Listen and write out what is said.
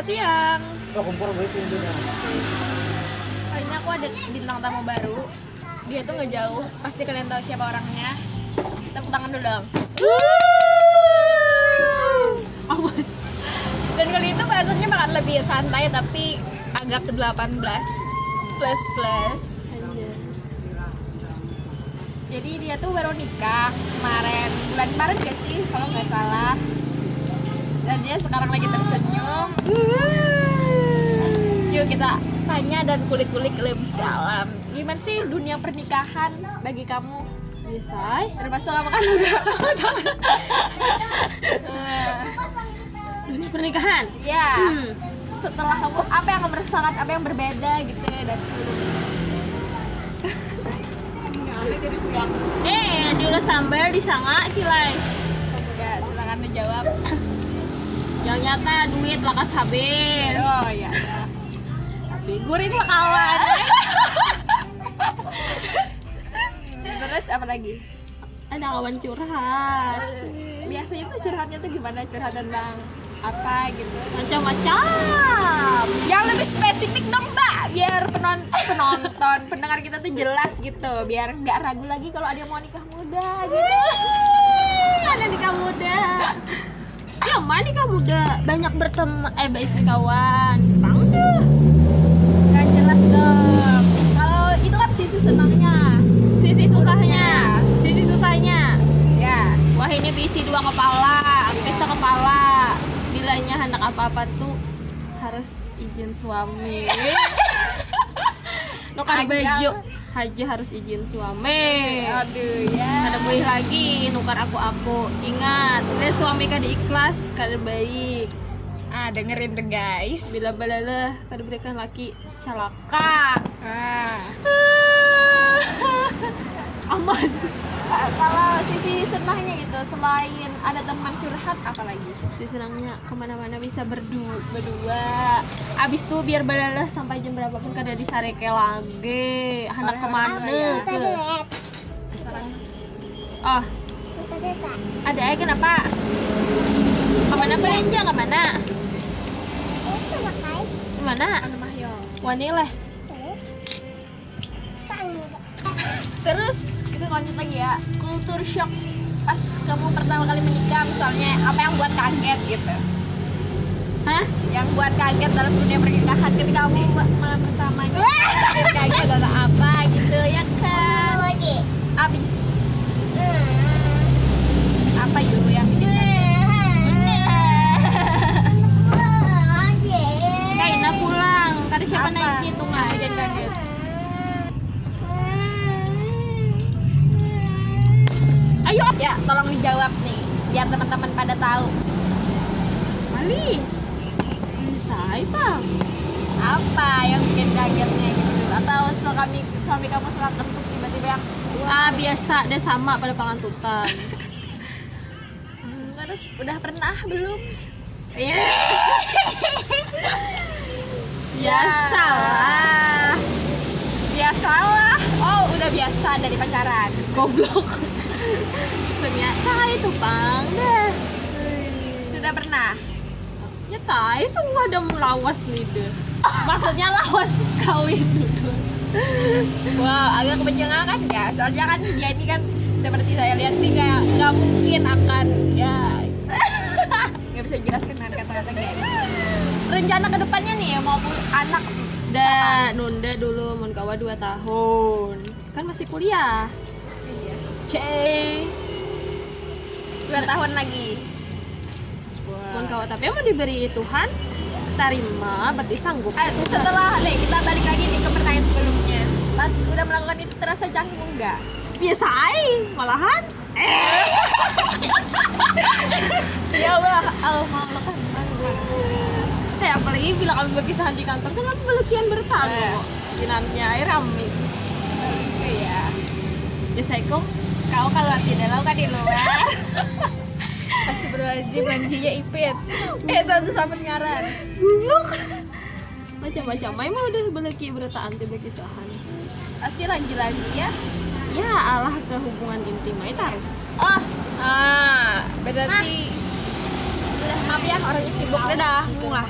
Selamat siang. Oh, kompor gue itu intinya. Hari ini aku ada bintang tamu baru. Dia tuh nggak jauh. Pasti kalian tahu siapa orangnya. Tepuk tangan dulu dong. Apa? Dan kali itu bahasanya bakal lebih santai tapi agak ke 18 plus plus. Jadi dia tuh baru nikah kemarin bulan kemarin gak sih kalau nggak salah. Dan dia sekarang lagi tersenyum. Yuk kita tanya dan kulik-kulik lebih dalam. Gimana sih dunia pernikahan bagi kamu? Biasa. Termasuk kamu kan udah Ini pernikahan. Ya. Hmm. Setelah kamu apa yang kamu rasakan, apa yang berbeda gitu ya dan sebelumnya. Eh, diulas sambal disanga cilai. Ya, silakan dijawab. Yang nyata duit lakas habis. Oh iya. Tapi guring lah kawan. Terus apa lagi? Ada kawan curhat. Biasanya tuh curhatnya tuh gimana? Curhat tentang apa gitu? Macam-macam. Yang lebih spesifik dong mbak, biar penonton, penonton, pendengar kita tuh jelas gitu, biar nggak ragu lagi kalau ada yang mau nikah muda gitu. Ada nikah muda. Yang mana nikah muda? Banyak berteman, eh banyak kawan. Deh. Nggak jelas dong. Kalau itu kan sisi senangnya, Sisi susahnya. Sisi susahnya. ya. Wah ini bisi dua kepala, bisa kepala. Bilanya hendak apa-apa tuh harus izin suami. Nukar baju, haji harus izin suami. Aduh ya. Ada boleh lagi nukar aku-aku. Ingat, deh suami kada ikhlas, kada baik. Ah dengerin tuh guys. Bila balalah kada berikan laki celaka. Ah. Aman. Ah, kalau sisi senangnya gitu, selain ada teman curhat, apa lagi? Si senangnya ke mana-mana bisa berdua, berdua. Abis tuh biar balalah sampai jam berapapun kada disareke lagi. Hendak ke mana ke? Sekarang Oh, ada aja kenapa? Ke mana belanja? Ke mana? Ke mana? Mahyong. Wanileh. Terus kita lanjut lagi ya, kultur shock pas kamu pertama kali menikah misalnya apa yang buat kaget gitu? Hah? Yang buat kaget dalam dunia pernikahan ketika kamu ma- malam pertama Ya, tolong dijawab nih biar teman-teman pada tahu. Ali. Bisa, Bang. apa yang bikin kagetnya gitu atau suami suami kamu suka kentut tiba-tiba yang Ah, biasa deh sama pada pangantutan. hmm, terus udah pernah belum Iya. Biasa lah. biasalah oh udah biasa dari pacaran Goblok. Ternyata itu deh. sudah pernah Ya tai semua ada melawas nih deh. Maksudnya lawas kawin dulu. wow agak kepanjangan kan ya soalnya kan dia ini kan seperti saya lihat nih kayak nggak mungkin akan ya nggak bisa jelaskan dengan kata-kata guys rencana ke depannya nih ya mau anak Da, nunda dulu mun kawa 2 tahun. Kan masih kuliah. Iya. Ceng. dua tahun lagi Mun kawa tapi mau diberi Tuhan terima berarti sanggup. Eh, setelah nih kita balik lagi nih ke pertanyaan sebelumnya pas udah melakukan itu terasa canggung nggak Biasa ai, malahan. Eh. ya Allah Allah mau kan Eh, apalagi bila kami berpisahan di kantor kan kami belekian bertamu. Eh. Kinannya air rame. ya Ya saya kok kau kalau tidak kan di luar. pasti berwajib banjinya ipit eh tante sama ngaran Buluk. Macam-macam. Mai mau udah beleki bertaan tiba kisahan. pasti lagi ya Ya Allah ke hubungan intim itu harus. oh ah berarti maaf ya orangnya sibuk dadah muah